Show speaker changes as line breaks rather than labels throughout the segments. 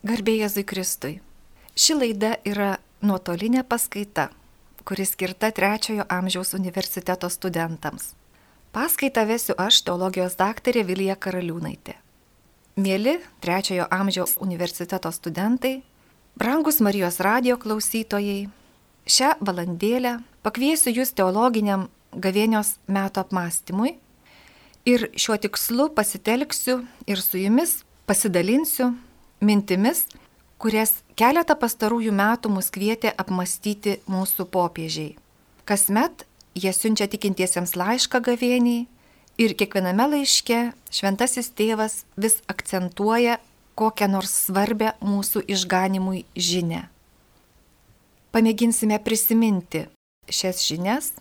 Garbėjai Jėzui Kristui. Ši laida yra nuotolinė paskaita, kuri skirta trečiojo amžiaus universiteto studentams. Paskaitą vesiu aš, teologijos daktarė Vilija Karaliūnaitė. Mėly trečiojo amžiaus universiteto studentai, brangus Marijos radio klausytojai, šią valandėlę pakviesiu jūs teologiniam gavėnios metų apmąstymui ir šiuo tikslu pasitelksiu ir su jumis pasidalinsiu mintimis, kurias keletą pastarųjų metų mus kvietė apmastyti mūsų popiežiai. Kasmet jie siunčia tikintiesiems laišką gavėniai ir kiekviename laiške šventasis tėvas vis akcentuoja kokią nors svarbę mūsų išganimui žinę. Pamėginsime prisiminti šias žinias,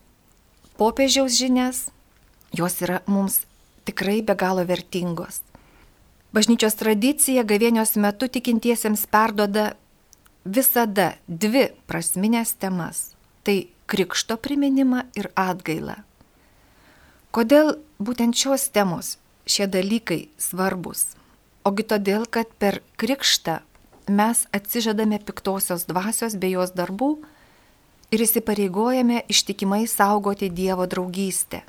popiežiaus žinias, jos yra mums tikrai be galo vertingos. Bažnyčios tradicija gavėnios metu tikintiesiems perdoda visada dvi prasminės temas - tai krikšto priminimą ir atgailą. Kodėl būtent šios temos, šie dalykai svarbus? Ogi todėl, kad per krikštą mes atsižadame piktosios dvasios bei jos darbų ir įsipareigojame ištikimai saugoti Dievo draugystę.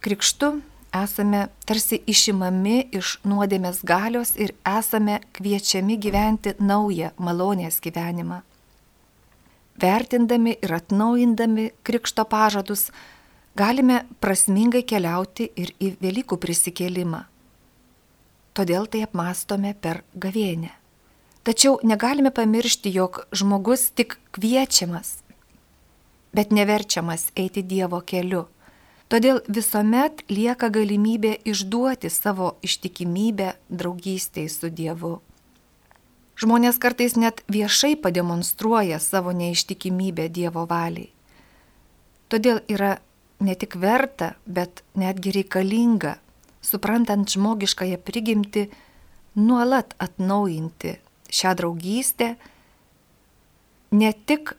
Krikštu esame tarsi išimami iš nuodėmės galios ir esame kviečiami gyventi naują malonės gyvenimą. Vertindami ir atnaujindami krikšto pažadus, galime prasmingai keliauti ir į Velykų prisikėlimą. Todėl tai apmastome per gavėnę. Tačiau negalime pamiršti, jog žmogus tik kviečiamas, bet neverčiamas eiti Dievo keliu Todėl visuomet lieka galimybė išduoti savo ištikimybę draugystėj su Dievu. Žmonės kartais net viešai pademonstruoja savo neištikimybę Dievo valiai. Todėl yra ne tik verta, bet netgi reikalinga, suprantant žmogiškąją prigimti, nuolat atnaujinti šią draugystę, ne tik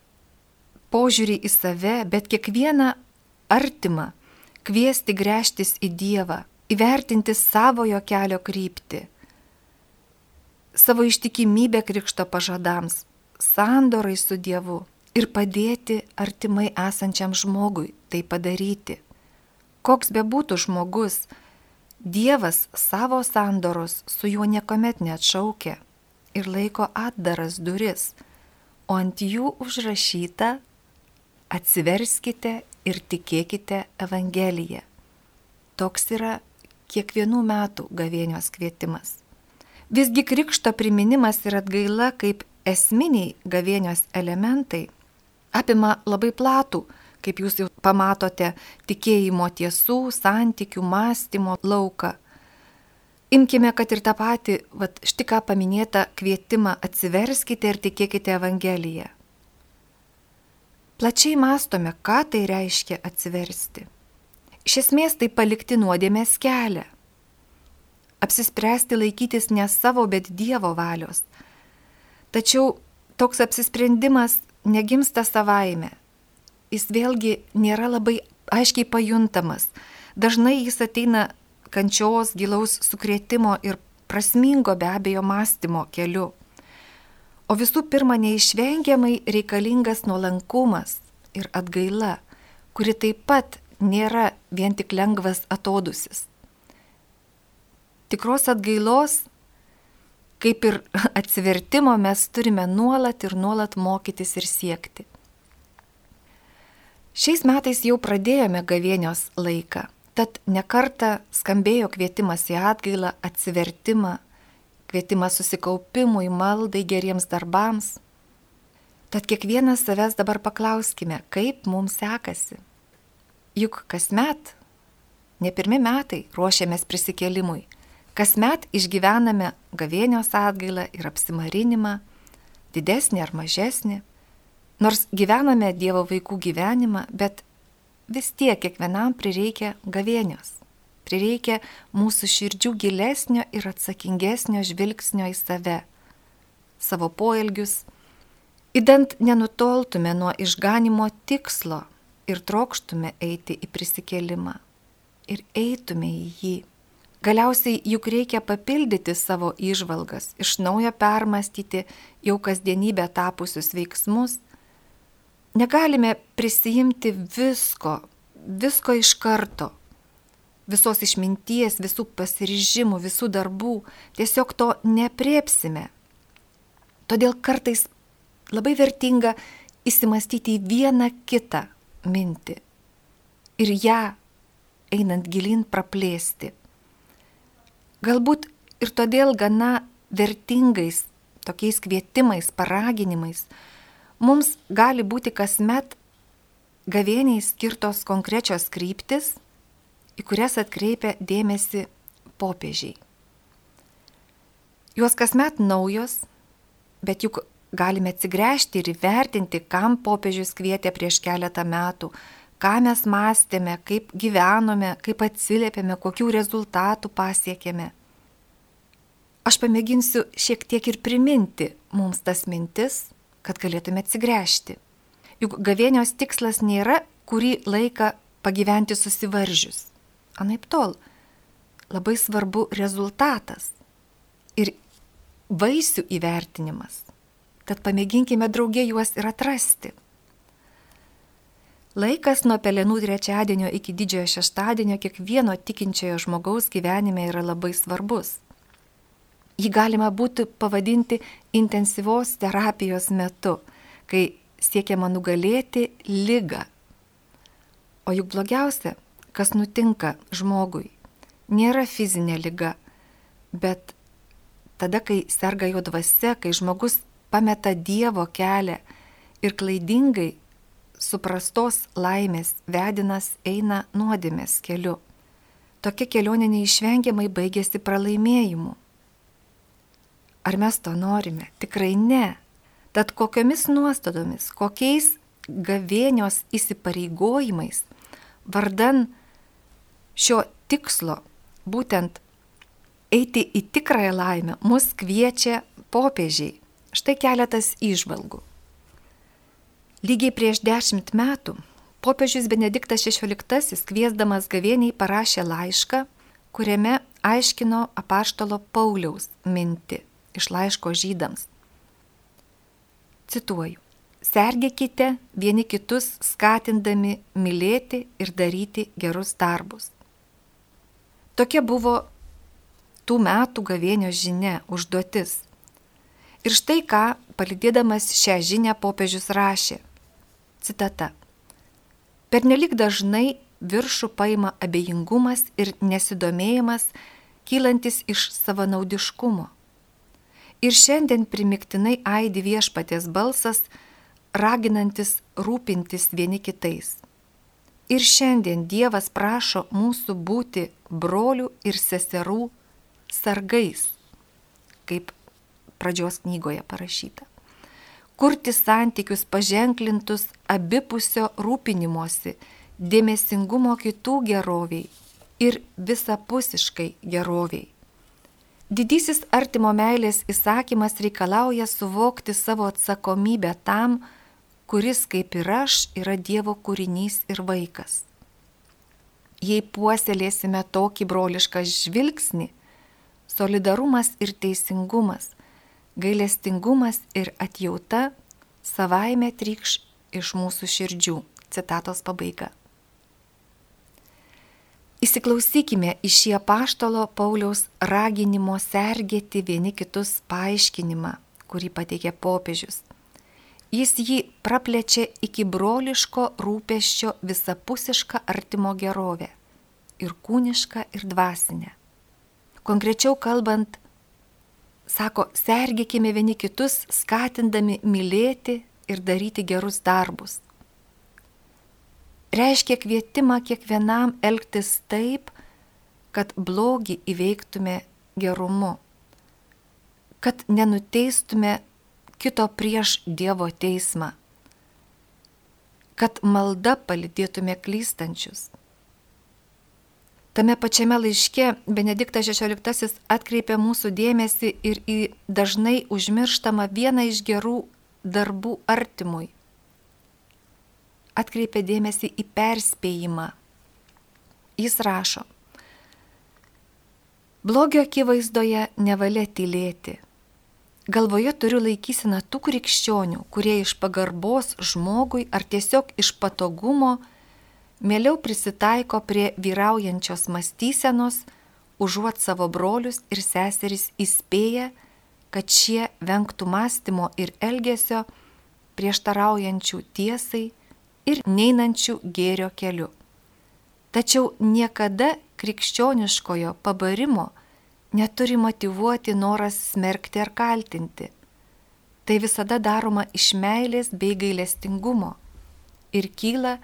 požiūrį į save, bet kiekvieną artimą kviesti grėžtis į Dievą, įvertinti savojo kelio kryptį, savo ištikimybę krikšto pažadams, sandorai su Dievu ir padėti artimai esančiam žmogui tai padaryti. Koks bebūtų žmogus, Dievas savo sandoros su juo niekuomet neatšaukia ir laiko atdaras duris, o ant jų užrašyta atsiverskite ir tikėkite Evangeliją. Toks yra kiekvienų metų gavėnios kvietimas. Visgi krikšto priminimas ir atgaila kaip esminiai gavėnios elementai apima labai platų, kaip jūs jau pamatote, tikėjimo tiesų, santykių, mąstymo lauką. Imkime, kad ir tą patį, vad štai ką paminėtą kvietimą atsiverskite ir tikėkite Evangeliją. Plačiai mastome, ką tai reiškia atsiversti. Iš esmės tai palikti nuodėmės kelią. Apsispręsti laikytis ne savo, bet Dievo valios. Tačiau toks apsisprendimas negimsta savaime. Jis vėlgi nėra labai aiškiai pajuntamas. Dažnai jis ateina kančios, gilaus sukrėtimo ir prasmingo be abejo mąstymo keliu. O visų pirma, neišvengiamai reikalingas nuolankumas ir atgaila, kuri taip pat nėra vien tik lengvas atodusis. Tikros atgailos, kaip ir atsivertimo, mes turime nuolat ir nuolat mokytis ir siekti. Šiais metais jau pradėjome gavėnios laiką, tad nekarta skambėjo kvietimas į atgailą, atsivertimą, kvietimas susikaupimui, maldai, geriems darbams. Tad kiekvienas savęs dabar paklauskime, kaip mums sekasi. Juk kasmet, ne pirmi metai, ruošiamės prisikėlimui. Kasmet išgyvename gavėnios atgailą ir apsimarinimą, didesnį ar mažesnį. Nors gyvename Dievo vaikų gyvenimą, bet vis tiek kiekvienam prireikia gavėnios prireikia mūsų širdžių gilesnio ir atsakingesnio žvilgsnio į save, savo poelgius, įdant nenutoltume nuo išganimo tikslo ir trokštume eiti į prisikėlimą ir eitume į jį, Galiausiai juk reikia papildyti savo išvalgas, iš naujo permastyti jau kasdienybę tapusius veiksmus. Negalime prisijimti visko, visko iš karto, visos išminties, visų pasiryžimų, visų darbų, tiesiog to nepriepsime. Todėl kartais labai vertinga įsimastyti į vieną kitą mintį ir ją, einant gilin, praplėsti. Galbūt ir todėl gana vertingais tokiais kvietimais, paraginimais mums gali būti kasmet gavėniai skirtos konkrečios kryptis, į kurias atkreipia dėmesį popiežiai. Juos kasmet naujos, bet juk galime atsigręžti ir įvertinti, kam popiežius kvietė prieš keletą metų, ką mes mąstėme, kaip gyvenome, kaip atsiliepėme, kokių rezultatų pasiekėme. Aš pamėginsiu šiek tiek ir priminti mums tas mintis, kad galėtume atsigręžti. Juk gavėnios tikslas nėra kurį laiką pagyventi susivaržius. Anaip tol, labai svarbu rezultatas ir vaisių įvertinimas. Tad pamėginkime draugė juos ir atrasti. Laikas nuo pelenų trečiadienio iki didžiojo šeštadienio kiekvieno tikinčiojo žmogaus gyvenime yra labai svarbus. Jį galima būtų pavadinti intensyvos terapijos metu, kai siekiama nugalėti lygą. O juk blogiausia, kas nutinka žmogui, nėra fizinė lyga, bet tada, kai serga jo dvasia, kai žmogus pameta Dievo kelią ir klaidingai suprastos laimės vedinas eina nuodėmės keliu. Tokia kelionė neišvengiamai baigėsi pralaimėjimu. Ar mes to norime? Tikrai ne. Tad kokiomis nuostatomis, kokiais gavėnios įsipareigojimais, vardan šio tikslo, būtent eiti į tikrąją laimę, mus kviečia popiežiai. Štai keletas išvalgų. Lygiai prieš dešimt metų popiežius Benediktas XVI kviesdamas gavėniai parašė laišką, kuriame aiškino apaštalo Pauliaus mintį iš laiško žydams. Cituoju. Sergėkite vieni kitus skatindami mylėti ir daryti gerus darbus. Tokia buvo tų metų gavėnios žinia, užduotis. Ir štai ką, palidėdamas šią žinę, popiežius rašė – Citata. Pernelik dažnai viršų paima abejingumas ir nesidomėjimas, kylantis iš savanaudiškumo. Ir šiandien primiktinai aidi viešpatės balsas, raginantis rūpintis vieni kitais. Ir šiandien Dievas prašo mūsų būti brolių ir seserų sargais, kaip pradžios knygoje parašyta kurti santykius paženklintus abipusio rūpinimuose, dėmesingumo kitų geroviai ir visapusiškai geroviai. Didysis artimo meilės įsakymas reikalauja suvokti savo atsakomybę tam, kuris kaip ir aš yra Dievo kūrinys ir vaikas. Jei puoselėsime tokį brolišką žvilgsnį, solidarumas ir teisingumas gailestingumas ir atjauta savaime trykš iš mūsų širdžių. Citatos pabaiga. Įsiklausykime į šį apaštalo Pauliaus raginimo sergėti vieni kitus paaiškinimą, kurį pateikė popiežius. Jis jį praplečia iki broliško rūpeščio visapusišką artimo gerovę - ir kūnišką, ir dvasinę. Konkrečiau kalbant, sako, sergėkime vieni kitus, skatindami mylėti ir daryti gerus darbus. Reiškia kvietimą kiekvienam elgtis taip, kad blogį įveiktume gerumu, kad nenuteistume kito prieš Dievo teismą, kad malda palidėtume klystančius Tame pačiame laiške Benediktas XVI atkreipia mūsų dėmesį ir į dažnai užmirštamą vieną iš gerų darbų artimui. Atkreipia dėmesį į perspėjimą. Jis rašo, Blogio akivaizdoje nevalia tylėti. Galvoje turiu laikyseną tų krikščionių, kurie iš pagarbos žmogui ar tiesiog iš patogumo mieliau prisitaiko prie vyraujančios mąstysenos, užuot savo brolius ir seseris įspėję, kad šie vengtų mąstymo ir elgesio prieštaraujančių tiesai ir neinančių gėrio keliu. Tačiau niekada krikščioniškojo pabarimo neturi motivuoti noras smerkti ar kaltinti. Tai visada daroma iš meilės bei gailestingumo ir kyla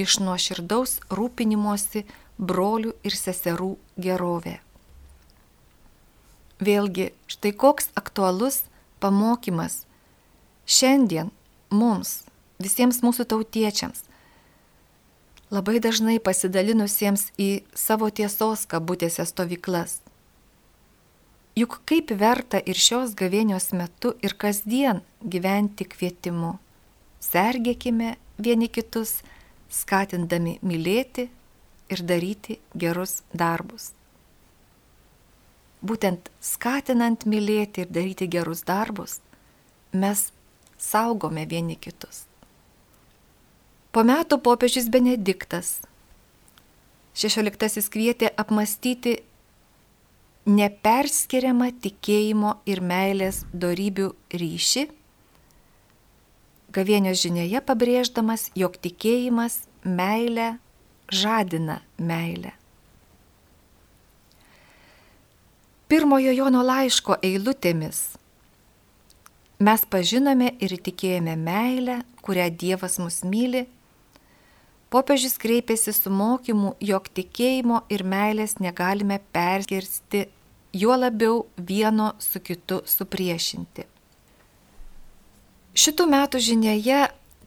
iš nuoširdaus rūpinimosi brolių ir seserų gerovė. Vėlgi, štai koks aktualus pamokymas šiandien mums, visiems mūsų tautiečiams, labai dažnai pasidalinusiems į savo tiesos kabutėse stovyklas. Juk kaip verta ir šios gavėnios metu ir kasdien gyventi kvietimu. Sergėkime vieni kitus, skatindami mylėti ir daryti gerus darbus. Būtent skatinant mylėti ir daryti gerus darbus, mes saugome vieni kitus. Po metų popiežius Benediktas XVI kvietė apmastyti neperskiriamą tikėjimo ir meilės darybių ryšį, gavienio žinioje pabrėždamas, jog tikėjimas meilę žadina meilę. Pirmojo Jono laiško eilutėmis mes pažinome ir tikėjome meilę, kurią Dievas mus myli Popiežius kreipėsi su mokymu, jog tikėjimo ir meilės negalime perskirsti, juo labiau vieno su kitu supriešinti. Šitų metų žinioje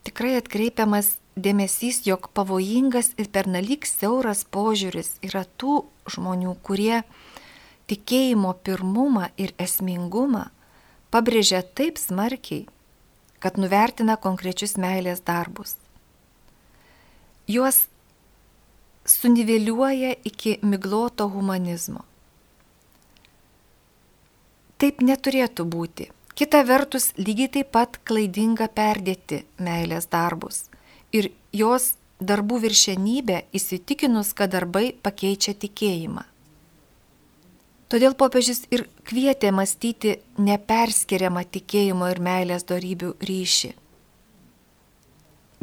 tikrai atkreipiamas dėmesys, jog pavojingas ir pernelyg siauras požiūris yra tų žmonių, kurie tikėjimo pirmumą ir esmingumą pabrėžia taip smarkiai, kad nuvertina konkrečius meilės darbus juos suniveliuoja iki migloto humanizmo. Taip neturėtų būti. Kita vertus, lygiai taip pat klaidinga perdėti meilės darbus ir jos darbų viršenybę įsitikinus, kad darbai pakeičia tikėjimą. Todėl popiežius ir kvietė mąstyti neperskiriamą tikėjimo ir meilės darybių ryšį.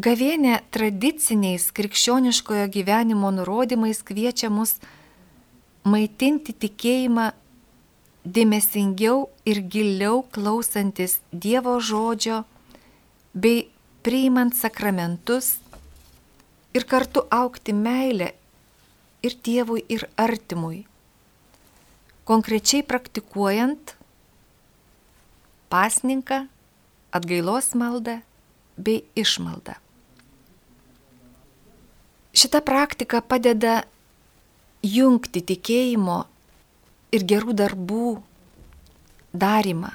Gavienė tradiciniais krikščioniškojo gyvenimo nurodymais kviečia mus maitinti tikėjimą dėmesingiau ir giliau klausantis Dievo žodžio bei priimant sakramentus ir kartu aukti meilę ir Dievui, ir artimui. Konkrečiai praktikuojant pasninką, atgailos maldą bei išmaldą. Šita praktika padeda jungti tikėjimo ir gerų darbų darimą.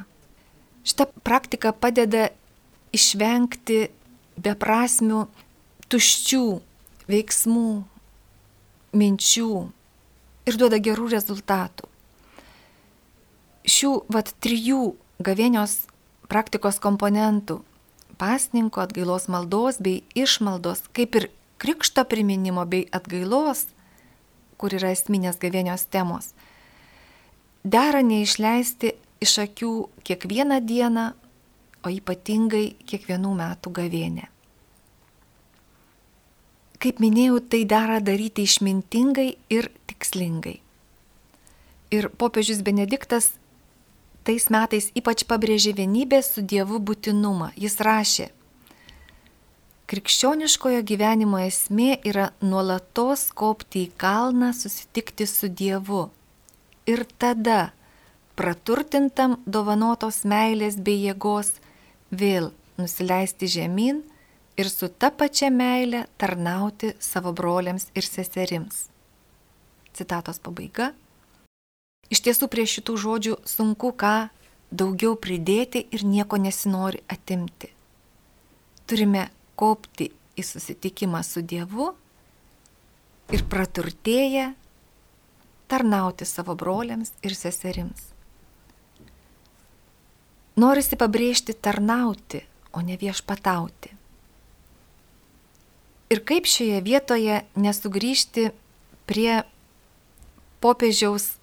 Šita praktika padeda išvengti beprasmių, tuščių veiksmų, minčių ir duoda gerų rezultatų. Šių vat trijų gavėnios praktikos komponentų - pasninko, atgailos maldos bei išmaldos, kaip ir krikšto priminimo bei atgailos, kur yra esminės gavėnios temos, dera neišleisti iš akių kiekvieną dieną, o ypatingai kiekvienų metų gavėnę. Kaip minėjau, tai dera daryti išmintingai ir tikslingai. Ir popiežius Benediktas tais metais ypač pabrėžė vienybės su Dievu būtinumą. Jis rašė, Krikščioniškojo gyvenimo esmė yra nuolatos kopti į kalną, susitikti su Dievu. Ir tada, praturtintam dovanotos meilės bei jėgos, vėl nusileisti žemyn ir su ta pačia meile tarnauti savo broliams ir seserims. Citatos pabaiga. Iš tiesų prie šitų žodžių sunku ką daugiau pridėti ir nieko nesinori atimti. Turime kopti į susitikimą su Dievu ir praturtėję tarnauti savo broliams ir seserims. Norisi pabrėžti tarnauti, o ne viešpatauti. Ir kaip šioje vietoje nesugrįžti prie popiežiaus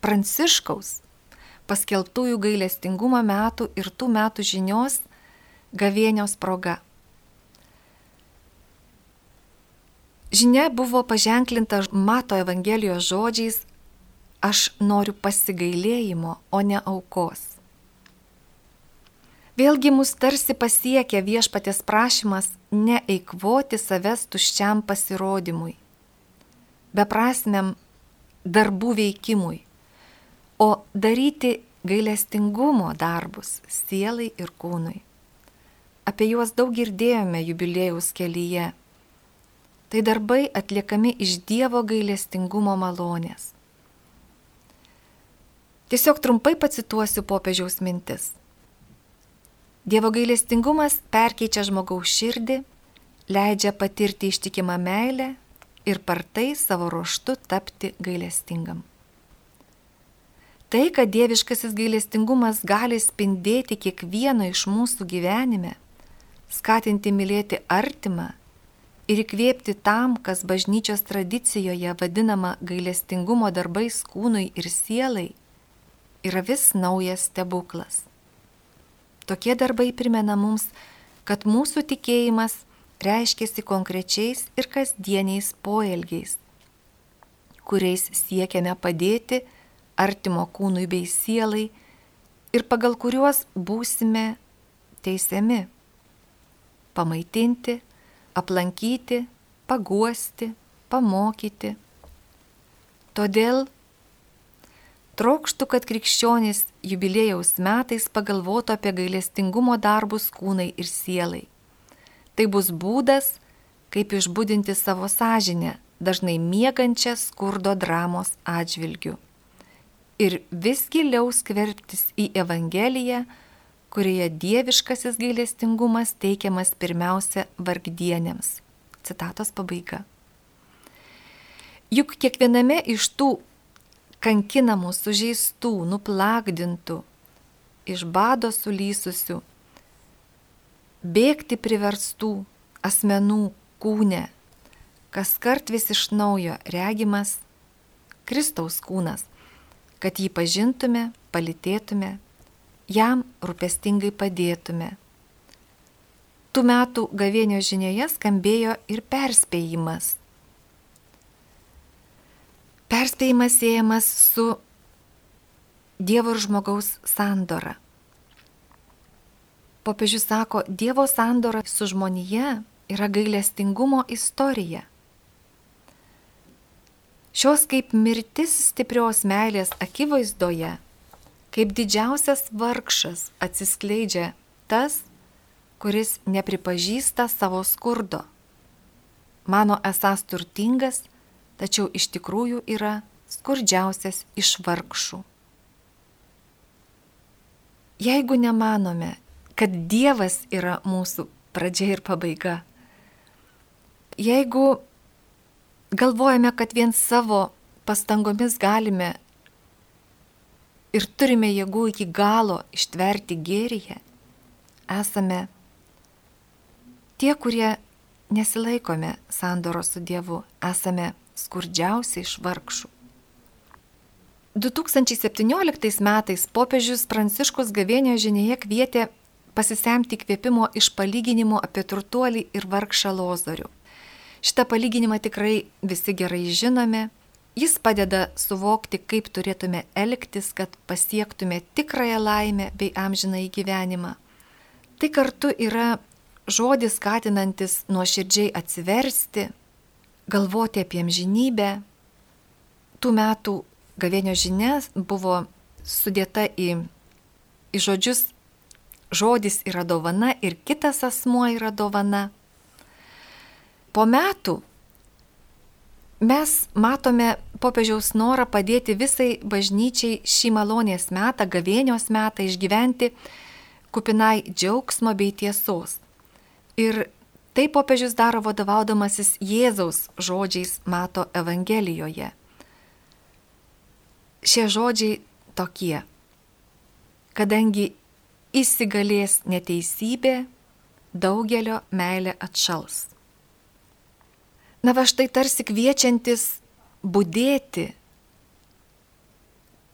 Pranciškaus paskelbtųjų gailestingumo metų ir tų metų žinios gavėnios proga. Žinia buvo paženklinta Mato Evangelijos žodžiais aš noriu pasigailėjimo, o ne aukos. Vėlgi mus tarsi pasiekia viešpatės prašymas neeikvoti savęs tuščiam pasirodymui, beprasmiam darbų veikimui, o daryti gailestingumo darbus sielai ir kūnui. Apie juos daug girdėjome jubilėjaus kelyje. Tai darbai atliekami iš Dievo gailestingumo malonės. Tiesiog trumpai pacituosiu popiežiaus mintis. Dievo gailestingumas perkeičia žmogaus širdį, leidžia patirti ištikimą meilę ir partai savo ruoštų tapti gailestingam. Tai, kad dieviškasis gailestingumas gali spindėti kiekvieno iš mūsų gyvenime, skatinti mylėti artimą ir įkvėpti tam, kas bažnyčios tradicijoje vadinama gailestingumo darbais kūnui ir sielai, yra vis naujas stebuklas. Tokie darbai primena mums, kad mūsų tikėjimas reiškiasi konkrečiais ir kasdieniais poelgiais, kuriais siekiame padėti artimo kūnui bei sielai ir pagal kuriuos būsime teisiami - pamaitinti, aplankyti, paguosti, pamokyti. Todėl Trokštų, kad krikščionys jubilėjaus metais pagalvotų apie gailestingumo darbus kūnai ir sielai. Tai bus būdas, kaip išbūdinti savo sąžinę, dažnai miegančią skurdo dramos atžvilgių. Ir vis giliau skverbtis į Evangeliją, kurioje dieviškasis gailestingumas teikiamas pirmiausia vargdienėms. Citatos pabaiga. Juk kiekviename iš tų kankinamų, sužeistų, nuplakdintų, iš bado sulysusių, bėgti priverstų asmenų kūne, kas kart vis iš naujo regimas Kristaus kūnas, kad jį pažintume, palitėtume, jam rūpestingai padėtume. Tų metų gavėnio žinioje skambėjo ir perspėjimas Perspėjimas siejamas su Dievo ir žmogaus sandora. Popiežius sako, Dievo sandora su žmonija yra gailestingumo istorija. Šios kaip mirtis stiprios meilės akivaizdoje, kaip didžiausias vargšas atsiskleidžia tas, kuris nepripažįsta savo skurdo. Mano esas turtingas, tačiau iš tikrųjų yra skurdžiausias iš vargšų. Jeigu nemanome, kad Dievas yra mūsų pradžia ir pabaiga, jeigu galvojame, kad vien savo pastangomis galime ir turime jėgų iki galo ištverti gėryje, esame tie, kurie nesilaikome sandoro su Dievu, esame skurdžiausi iš vargšų. 2017 metais popiežius Pranciškus gavėnio žinėje kvietė pasisemti kvėpimo iš palyginimo apie turtuolį ir vargšą lozorių. Šitą palyginimą tikrai visi gerai žinome. Jis padeda suvokti, kaip turėtume elgtis, kad pasiektume tikrąją laimę bei amžiną įgyvenimą. Tai kartu yra žodis skatinantis nuoširdžiai atsiversti, galvoti apie amžinybę. Tų metų gavėnio žinia buvo sudėta į, į žodžius žodis yra dovana ir kitas asmuo yra dovana. Po metų mes matome popiežiaus norą padėti visai bažnyčiai šį malonės metą, gavėnios metą išgyventi kupinai džiaugsmo bei tiesos. Ir Tai popiežius daro vadovaudamasis Jėzaus žodžiais mato Evangelijoje. šie žodžiai tokie. Kadangi įsigalės neteisybė, daugelio meilė atšals. Na va štai tarsi kviečiantis būdėti,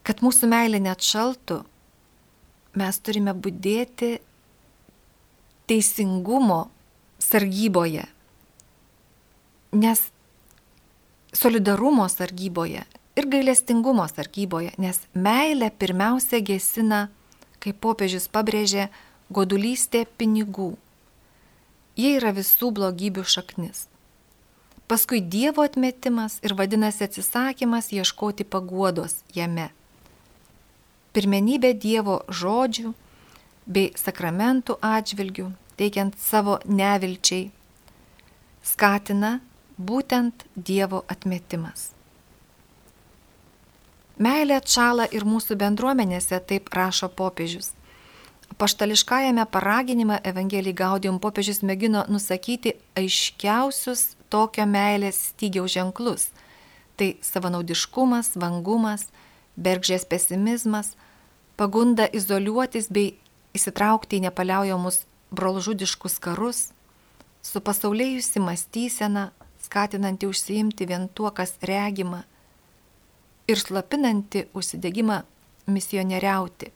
kad mūsų meilė neatšaltų, mes turime būdėti teisingumo sargyboje, nes solidarumo sargyboje ir gailestingumo sargyboje, nes meilė pirmiausia gesina, kaip popiežius pabrėžė, godulystė pinigų. Jie yra visų blogybių šaknis. Paskui Dievo atmetimas ir vadinasi atsisakymas ieškoti paguodos jame pirmenybę Dievo žodžių bei sakramentų atžvilgių, teikiant savo nevilčiai, skatina būtent Dievo atmetimas. Meilė atšala ir mūsų bendruomenėse, taip rašo popiežius. Paštališkajame paraginime Evangelijai Gaudium popiežius mėgino nusakyti aiškiausius tokio meilės stygiaus ženklus. Tai savanaudiškumas, vangumas, bergžės pesimizmas, pagunda izoliuotis bei įsitraukti į nepaliaujamus brolžudiškus karus, su pasaulėjusi mąstysena, skatinanti užsiimti vien tuo, kas regima ir slapinanti užsidėgymą misionieriauti.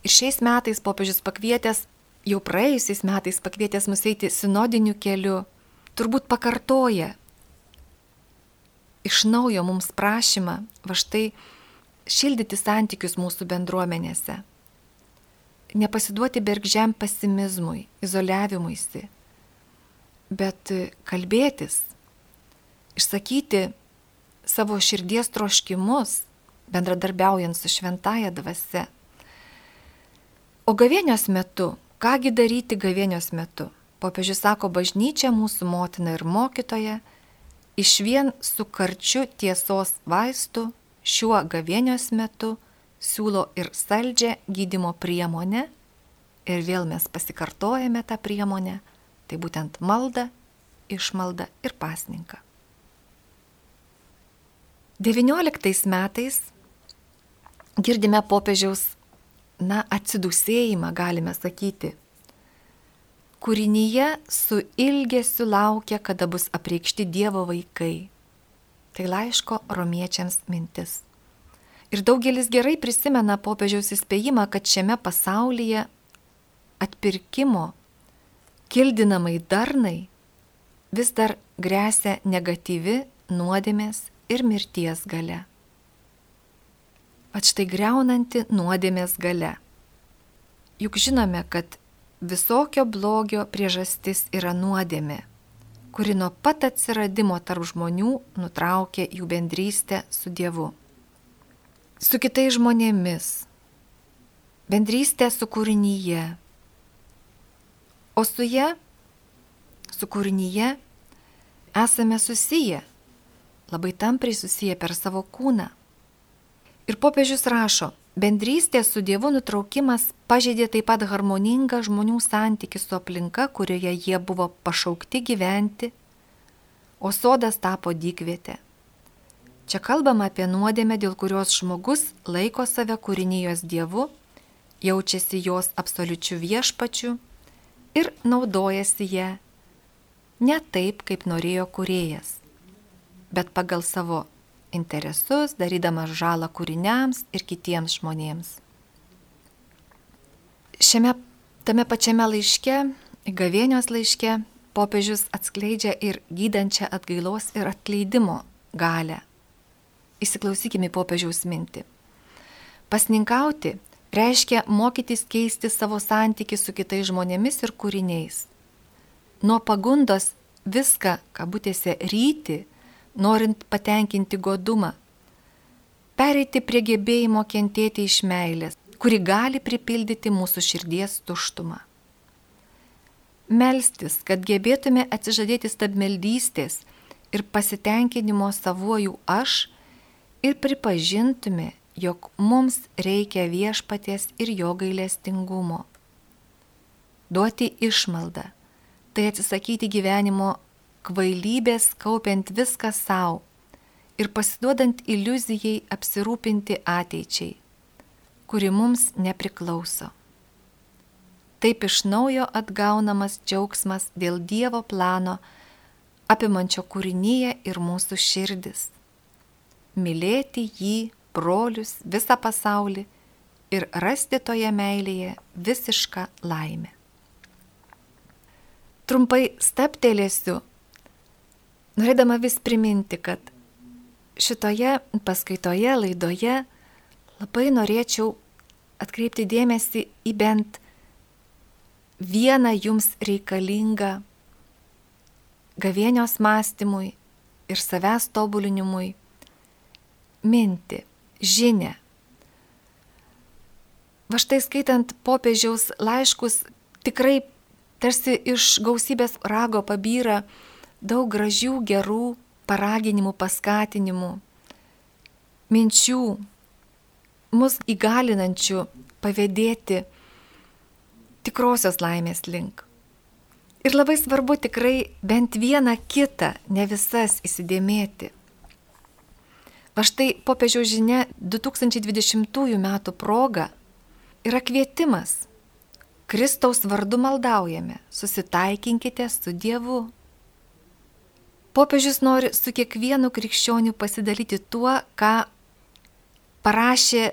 Ir šiais metais popiežius pakvietęs, jau praėjusiais metais pakvietęs mus eiti sinodiniu keliu, turbūt pakartoja iš naujo mums prašymą, va štai šildyti santykius mūsų bendruomenėse. Nepasiduoti bergžiam pesimizmui, izoliavimuisi, bet kalbėtis, išsakyti savo širdies troškimus, bendradarbiaujant su šventaja dvasia. O gavėnios metu, kągi daryti gavėnios metu? Popiežius sako, bažnyčia mūsų motina ir mokytoja, iš vien su karčiu tiesos vaistu šiuo gavėnios metu siūlo ir saldžią gydimo priemonę ir vėl mes pasikartojame tą priemonę, tai būtent malda, išmalda ir pasninką. 19 metais girdime popiežiaus, na, atsidusėjimą, galime sakyti. Kūrinyje su ilgesiu laukia, kada bus apreikšti Dievo vaikai Tai laiško romiečiams mintis. Ir daugelis gerai prisimena popiežiaus įspėjimą, kad šiame pasaulyje atpirkimo kildinamai darnai vis dar grėsia negatyvi nuodėmės ir mirties gale. At štai greunanti nuodėmės gale. Juk žinome, kad visokio blogio priežastis yra nuodėmė kuri nuo pat atsiradimo tarp žmonių nutraukė jų bendrystę su Dievu. Su kitais žmonėmis, bendrystė su kūrinyje. O su ją, su kūrinyje, esame susiję, labai tampriai susiję per savo kūną. Ir popiežius rašo, Bendrystės su Dievu nutraukimas pažeidė taip pat harmoningą žmonių santykių su aplinka, kurioje jie buvo pašaukti gyventi, o sodas tapo dykvietė. Čia kalbama apie nuodėmę, dėl kurios žmogus laiko save kūrinijos Dievu, jaučiasi jos absoliučių viešpačių ir naudojasi ją ne taip, kaip norėjo kuriejas, bet pagal savo interesus, darydamas žalą kūriniams ir kitiems žmonėms. Šiame tame pačiame laiške, gavėnios laiške, popiežius atskleidžia ir gydančią atgailos ir atleidimo galę. Įsiklausykime popiežiaus mintį. Pasninkauti reiškia mokytis keisti savo santyki su kitais žmonėmis ir kūriniais. Nuo pagundos viską, kabutėse, ryti, norint patenkinti godumą, pereiti prie gebėjimo kentėti iš meilės, kuri gali pripildyti mūsų širdies tuštumą. Melstis, kad gebėtume atsižadėti stabmeldystės ir pasitenkinimo savuoju aš ir pripažintume, jog mums reikia viešpaties ir jo gailestingumo. Duoti išmaldą - tai atsisakyti gyvenimo kvailybės kaupiant viską savo ir pasiduodant iliuzijai apsirūpinti ateičiai, kuri mums nepriklauso. Taip iš naujo atgaunamas džiaugsmas dėl Dievo plano, apimančio kūrinyje ir mūsų širdis. Mylėti jį, brolius, visą pasaulį ir rasti toje meilėje visišką laimę. Trumpai steptelėsiu, norėdama vis priminti, kad šitoje paskaitoje, laidoje labai norėčiau atkreipti dėmesį į bent vieną jums reikalingą gavėnios mąstymui ir savęs tobulinimui mintį, žinę. Va štai skaitant popiežiaus laiškus, tikrai tarsi iš gausybės rago pabyra daug gražių, gerų paraginimų, paskatinimų, minčių, mus įgalinančių pavėdėti tikrosios laimės link. Ir labai svarbu tikrai bent vieną kitą, ne visas įsidėmėti. Va štai popiežiaus žinia 2020 m. proga yra kvietimas. Kristaus vardu maldaujame, susitaikinkite su Dievu. Popiežius nori su kiekvienu krikščioniu pasidalyti tuo, ką parašė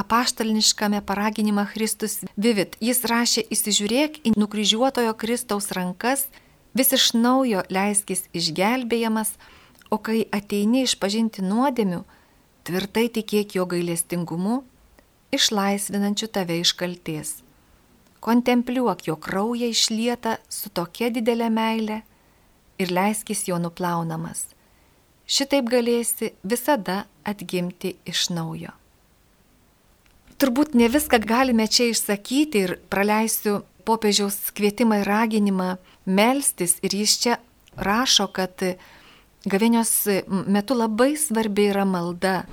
apaštaliniškame paraginimą Kristus Vivit. Jis rašė, įsižiūrėk į nukryžiuotojo Kristaus rankas, vis iš naujo leiskis išgelbėjamas, o kai ateini išpažinti nuodėmių, tvirtai tikėk jo gailestingumu, išlaisvinančiu tave iš kalties. Kontempliuok jo kraują išlietą su tokia didelė meile ir leiskis jo nuplaunamas. Šitaip galėsi visada atgimti iš naujo. Turbūt ne viską galime čia išsakyti ir praleisiu popiežiaus kvietimą ir raginimą melstis ir jis čia rašo, kad gavėnios metu labai svarbi yra malda.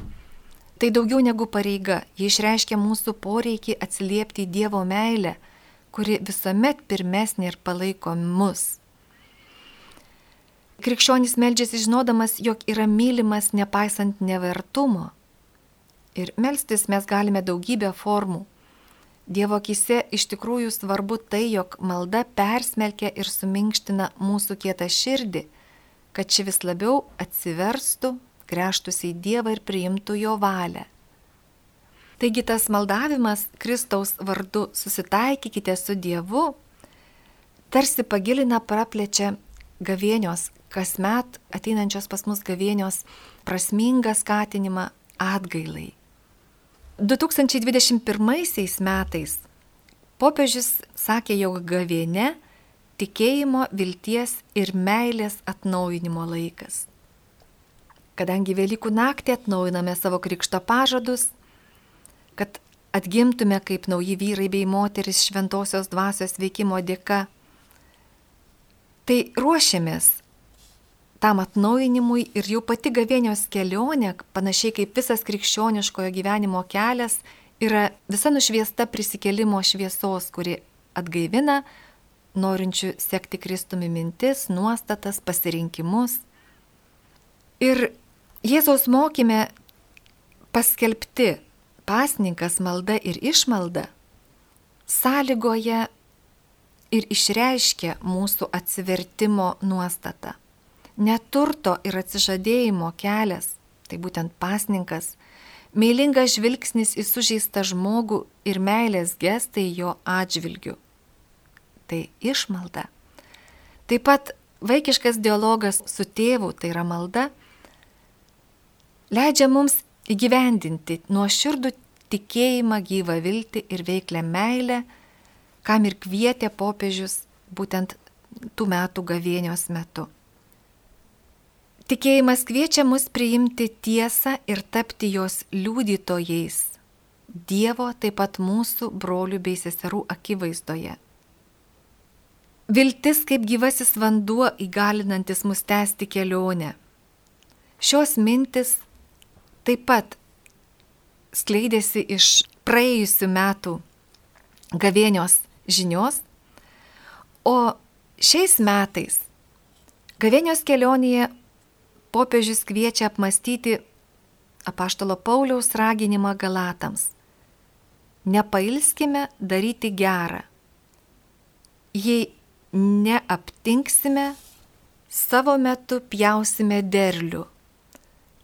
Tai daugiau negu pareiga, ji išreiškia mūsų poreikį atsiliepti į Dievo meilę, kuri visuomet pirmesnė ir palaiko mus. Krikščionys meldžiasi žinodamas, jog yra mylimas nepaisant nevertumo. Ir melstis mes galime daugybę formų. Dievo akise iš tikrųjų svarbu tai, jog malda persmelkia ir suminkština mūsų kietą širdį, kad ši vis labiau atsiverstų, grėžtųsi į Dievą ir priimtų jo valią. Taigi tas maldavimas Kristaus vardu susitaikykite su Dievu, tarsi pagilina, praplečia gavėnios kasmet ateinančios pas mus gavėnios prasmingą skatinimą atgailai. 2021 metais popiežius sakė, jog gavėne tikėjimo, vilties ir meilės atnaujinimo laikas. Kadangi Velykų naktį atnaujiname savo krikšto pažadus, kad atgimtume kaip nauji vyrai bei moteris šventosios dvasios veikimo dėka, tai ruošiamės tam atnaujinimui ir jau pati gavėnios kelionė, panašiai kaip visas krikščioniškojo gyvenimo kelias, yra visa nušviesta prisikelimo šviesos, kuri atgaivina norinčių sekti Kristumi mintis, nuostatas, pasirinkimus. Ir Jėzaus mokime paskelbti pasninkas malda ir išmalda sąlygoje ir išreiškia mūsų atsivertimo nuostatą neturto ir atsižadėjimo kelias, tai būtent pasninkas, meilingas žvilgsnis į sužeistą žmogų ir meilės gestai jo atžvilgiu. Tai išmalda. Taip pat vaikiškas dialogas su tėvu, tai yra malda, leidžia mums įgyvendinti nuoširdų tikėjimą, gyvą viltį ir veiklę meilę, kam ir kvietė popiežius būtent tų metų gavėnios metu. Tikėjimas kviečia mus priimti tiesą ir tapti jos liudytojais Dievo taip pat mūsų brolių bei seserų akivaizdoje. Viltis kaip gyvasis vanduo įgalinantis mus tęsti kelionę. Šios mintis taip pat skleidėsi iš praėjusių metų gavėnios žinios, o šiais metais gavėnios kelionėje popiežius kviečia apmastyti apaštalo Pauliaus raginimą Galatams. Nepailskime daryti gerą. Jei neaptinksime, savo metu pjausime derlių.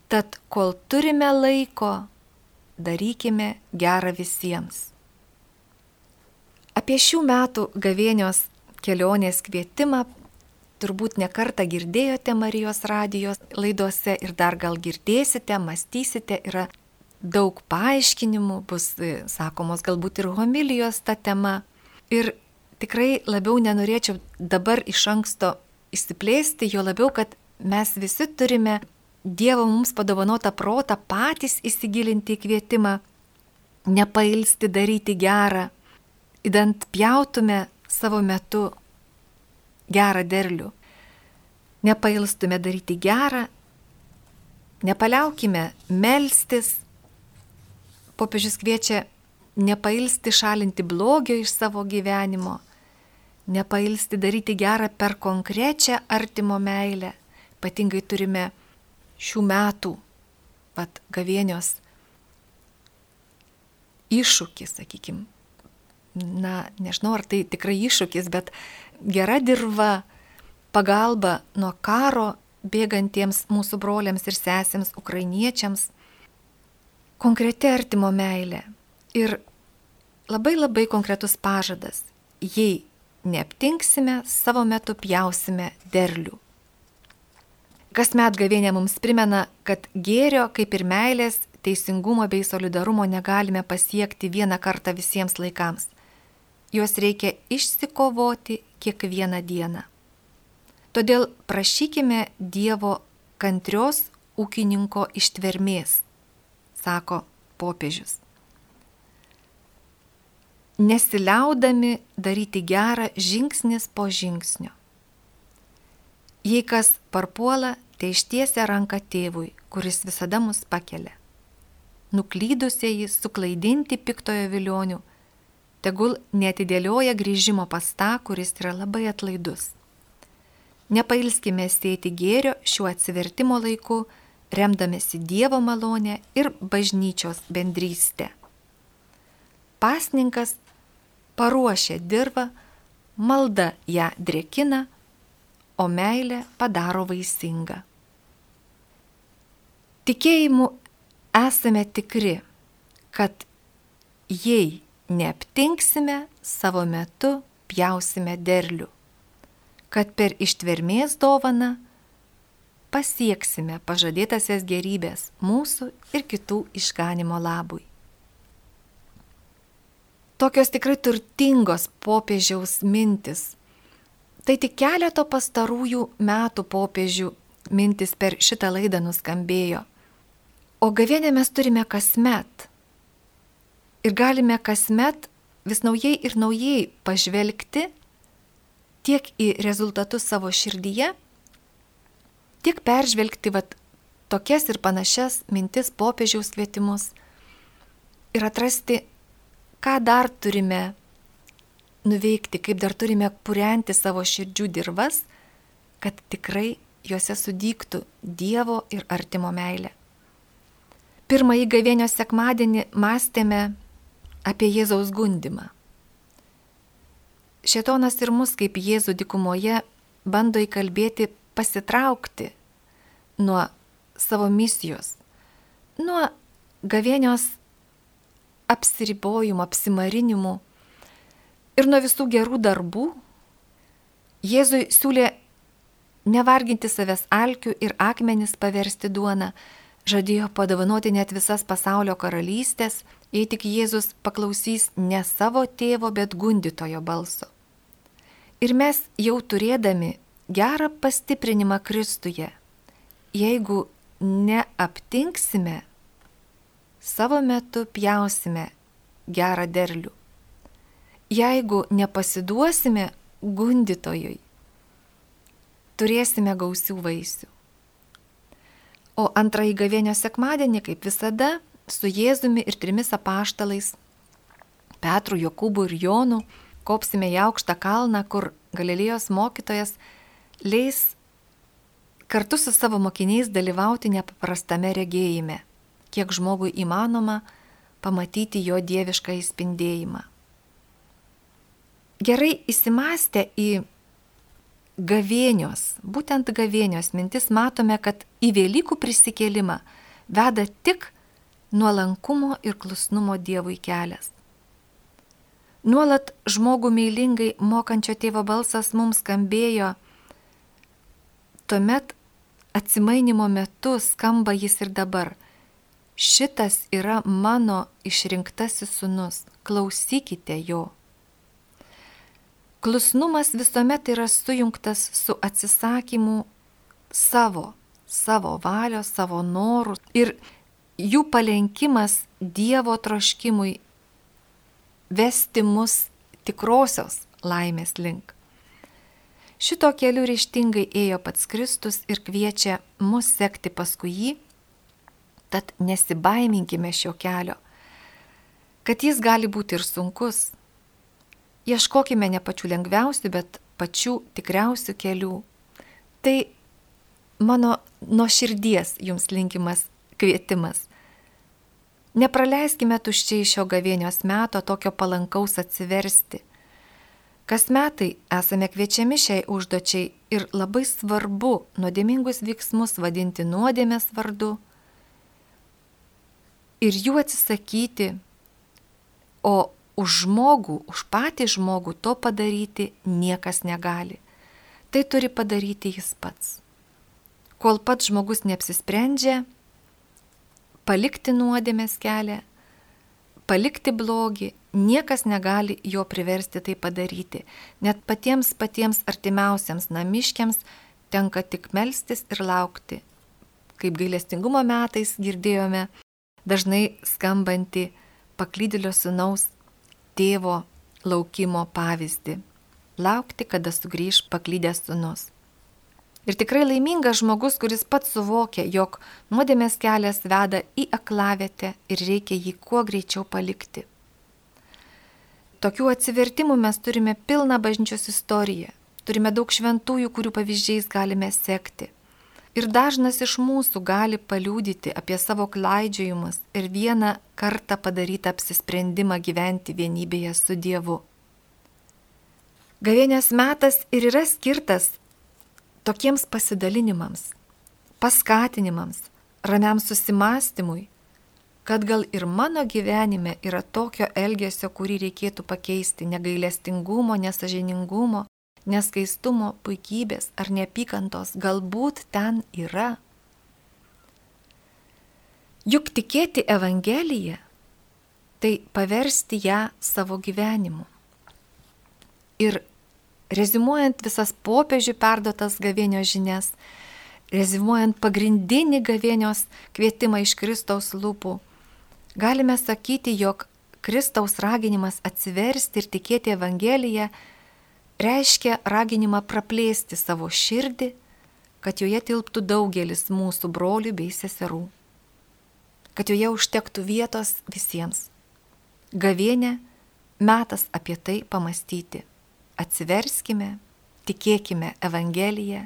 Tad kol turime laiko, darykime gerą visiems. Apie šių metų gavėnios kelionės kvietimą turbūt nekartą girdėjote Marijos radijos laidose ir dar gal girdėsite, mąstysite, yra daug paaiškinimų, bus e, sakomos galbūt ir homilijos ta tema. Ir tikrai labiau nenorėčiau dabar iš anksto įsiplėsti, jo labiau, kad mes visi turime Dievo mums padovanotą protą patys įsigilinti į kvietimą, nepailsti daryti gerą, įdant pjautume savo metu gerą derlių. Nepailstume daryti gerą, nepaliaukime melstis. Popiežius kviečia nepailsti šalinti blogio iš savo gyvenimo, nepailsti daryti gerą per konkrečią artimo meilę. Ypatingai turime šių metų, vat, gavėnios iššūkį, sakykime. Na, nežinau, ar tai tikrai iššūkis, bet gera dirba, pagalba nuo karo bėgantiems mūsų broliams ir sesėms, ukrainiečiams, konkreti artimo meilė ir labai labai konkretus pažadas. Jei neaptinksime, savo metu pjausime derlių. Kasmet gavėnė mums primena, kad gėrio kaip ir meilės, teisingumo bei solidarumo negalime pasiekti vieną kartą visiems laikams juos reikia išsikovoti kiekvieną dieną. Todėl prašykime Dievo kantrios ūkininko ištvermės, sako popiežius. Nesiliaudami daryti gerą žingsnis po žingsnio. Jei kas parpuola, tai ištiesia ranką tėvui, kuris visada mus pakelia. Nuklydusieji suklaidinti piktojo vilionių tegul netidėlioja grįžimo pas tą, kuris yra labai atlaidus. Nepailskime sėti gėrio šiuo atsivertimo laiku, remdamėsi Dievo malonę ir bažnyčios bendrystę. Pasninkas paruošia dirbą, malda ją drėkina, o meilė padaro vaisingą. Tikėjimu esame tikri, kad jei neaptinksime, savo metu pjausime derlių, kad per ištvermės dovaną pasieksime pažadėtasias gerybės mūsų ir kitų išganimo labui. Tokios tikrai turtingos popiežiaus mintis. Tai tik keleto pastarųjų metų popiežių mintis per šitą laidą nuskambėjo. O gavienę mes turime kasmet Ir galime kasmet vis naujai ir naujai pažvelgti tiek į rezultatus savo širdyje, tiek peržvelgti vat, tokias ir panašias mintis popiežiaus kvietimus ir atrasti, ką dar turime nuveikti, kaip dar turime purenti savo širdžių dirvas, kad tikrai juose sudygtų Dievo ir artimo meilė. Pirmąjį gavėnio sekmadienį mąstėme apie Jėzaus gundimą. Šetonas ir mus kaip Jėzų dikumoje bando įkalbėti pasitraukti nuo savo misijos, nuo gavėnios apsiribojimų, apsimarinimų ir nuo visų gerų darbų. Jėzui siūlė nevarginti savęs alkių ir akmenis paversti duoną, žadėjo padovanoti net visas pasaulio karalystės jei tik Jėzus paklausys ne savo tėvo, bet gundytojo balso. Ir mes jau turėdami gerą pastiprinimą Kristuje, jeigu neaptinksime, savo metu pjausime gerą derlių. Jeigu nepasiduosime gundytojui, turėsime gausių vaisių. O antrąjį gavėnio sekmadienį, kaip visada, su Jėzumi ir trimis apaštalais - Petru, Jokūbu ir Jonu - kopsime į aukštą kalną, kur Galilėjos mokytojas leis kartu su savo mokiniais dalyvauti nepaprastame regėjime, kiek žmogui įmanoma pamatyti jo dievišką įspindėjimą. Gerai įsimastę į gavėnios, būtent gavėnios mintis matome, kad į Velykų prisikėlimą veda tik nuolankumo ir klusnumo Dievui kelias. Nuolat žmogų meilingai mokančio tėvo balsas mums skambėjo tuomet atsimainimo metu skamba jis ir dabar. Šitas yra mano išrinktasis sunus, klausykite jo. Klusnumas visuomet yra sujungtas su atsisakymu savo, savo valios, savo norų ir jų palenkimas Dievo troškimui vesti mus tikrosios laimės link. Šito keliu ryštingai ėjo pats Kristus ir kviečia mus sekti paskui jį, tad nesibaiminkime šio kelio, kad jis gali būti ir sunkus. Ieškokime ne pačių lengviausių, bet pačių tikriausių kelių. Tai mano nuo širdies jums linkimas kvietimas. Nepraleiskime tuščiai šio gavėnios meto tokio palankaus atsiversti Kas metai esame kviečiami šiai užduočiai ir labai svarbu nuodėmingus veiksmus vadinti nuodėmės vardu ir jų atsisakyti, o už žmogų, už patį žmogų to padaryti niekas negali. Tai turi padaryti jis pats. Kol pats žmogus neapsisprendžia palikti nuodėmės kelią, palikti blogį, niekas negali jo priversti tai padaryti. Net patiems patiems artimiausiams namiškiams tenka tik melstis ir laukti. Kaip gailestingumo metais girdėjome dažnai skambantį paklydėlio sunaus tėvo laukimo pavyzdį. Laukti, kada sugrįž paklydęs sunus. Ir tikrai laimingas žmogus, kuris pats suvokia, jog nuodėmės kelias veda į aklavietę ir reikia jį kuo greičiau palikti. Tokių atsivertimų mes turime pilną bažnyčios istoriją, turime daug šventųjų, kurių pavyzdžiais galime sekti. Ir dažnas iš mūsų gali paliūdyti apie savo klaidžiojimus ir vieną kartą padarytą apsisprendimą gyventi vienybėje su Dievu. Gavienės metas ir yra skirtas tokiems pasidalinimams, paskatinimams, ramiam susimastymui, kad gal ir mano gyvenime yra tokio elgesio, kurį reikėtų pakeisti - negailestingumo, nesažiningumo, neskaistumo, puikybės ar neapykantos, galbūt ten yra. Juk tikėti Evangeliją - tai paversti ją savo gyvenimu. Ir Rezimuojant visas popiežių perdotas gavėnios žinias, rezimuojant pagrindinį gavėnios kvietimą iš Kristaus lūpų, galime sakyti, jog Kristaus raginimas atsiversti ir tikėti Evangeliją reiškia raginimą praplėsti savo širdį, kad joje tilptų daugelis mūsų brolių bei seserų, kad joje užtektų vietos visiems. Gavėnė metas apie tai pamastyti atsiverskime, tikėkime Evangeliją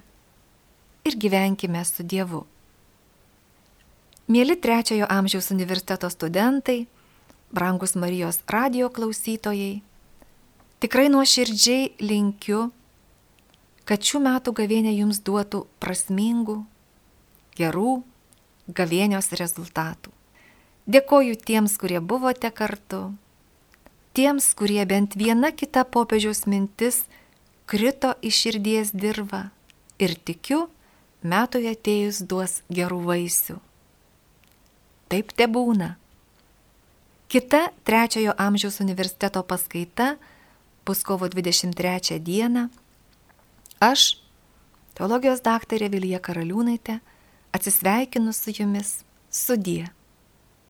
ir gyvenkime su Dievu. Mėly trečiojo amžiaus universiteto studentai, brangus Marijos radio klausytojai, tikrai nuoširdžiai linkiu, kad šių metų gavėnė jums duotų prasmingų, gerų gavėnios rezultatų. Dėkoju tiems, kurie buvote kartu tiems, kurie bent viena kita popiežiaus mintis krito į širdies dirvą ir tikiu, metui atėjus duos gerų vaisių. Taip te būna. Kita trečiojo amžiaus universiteto paskaita bus kovo 23 dieną. Aš, teologijos daktarė Vilija Karaliūnaitė, atsisveikinu su jumis sudie.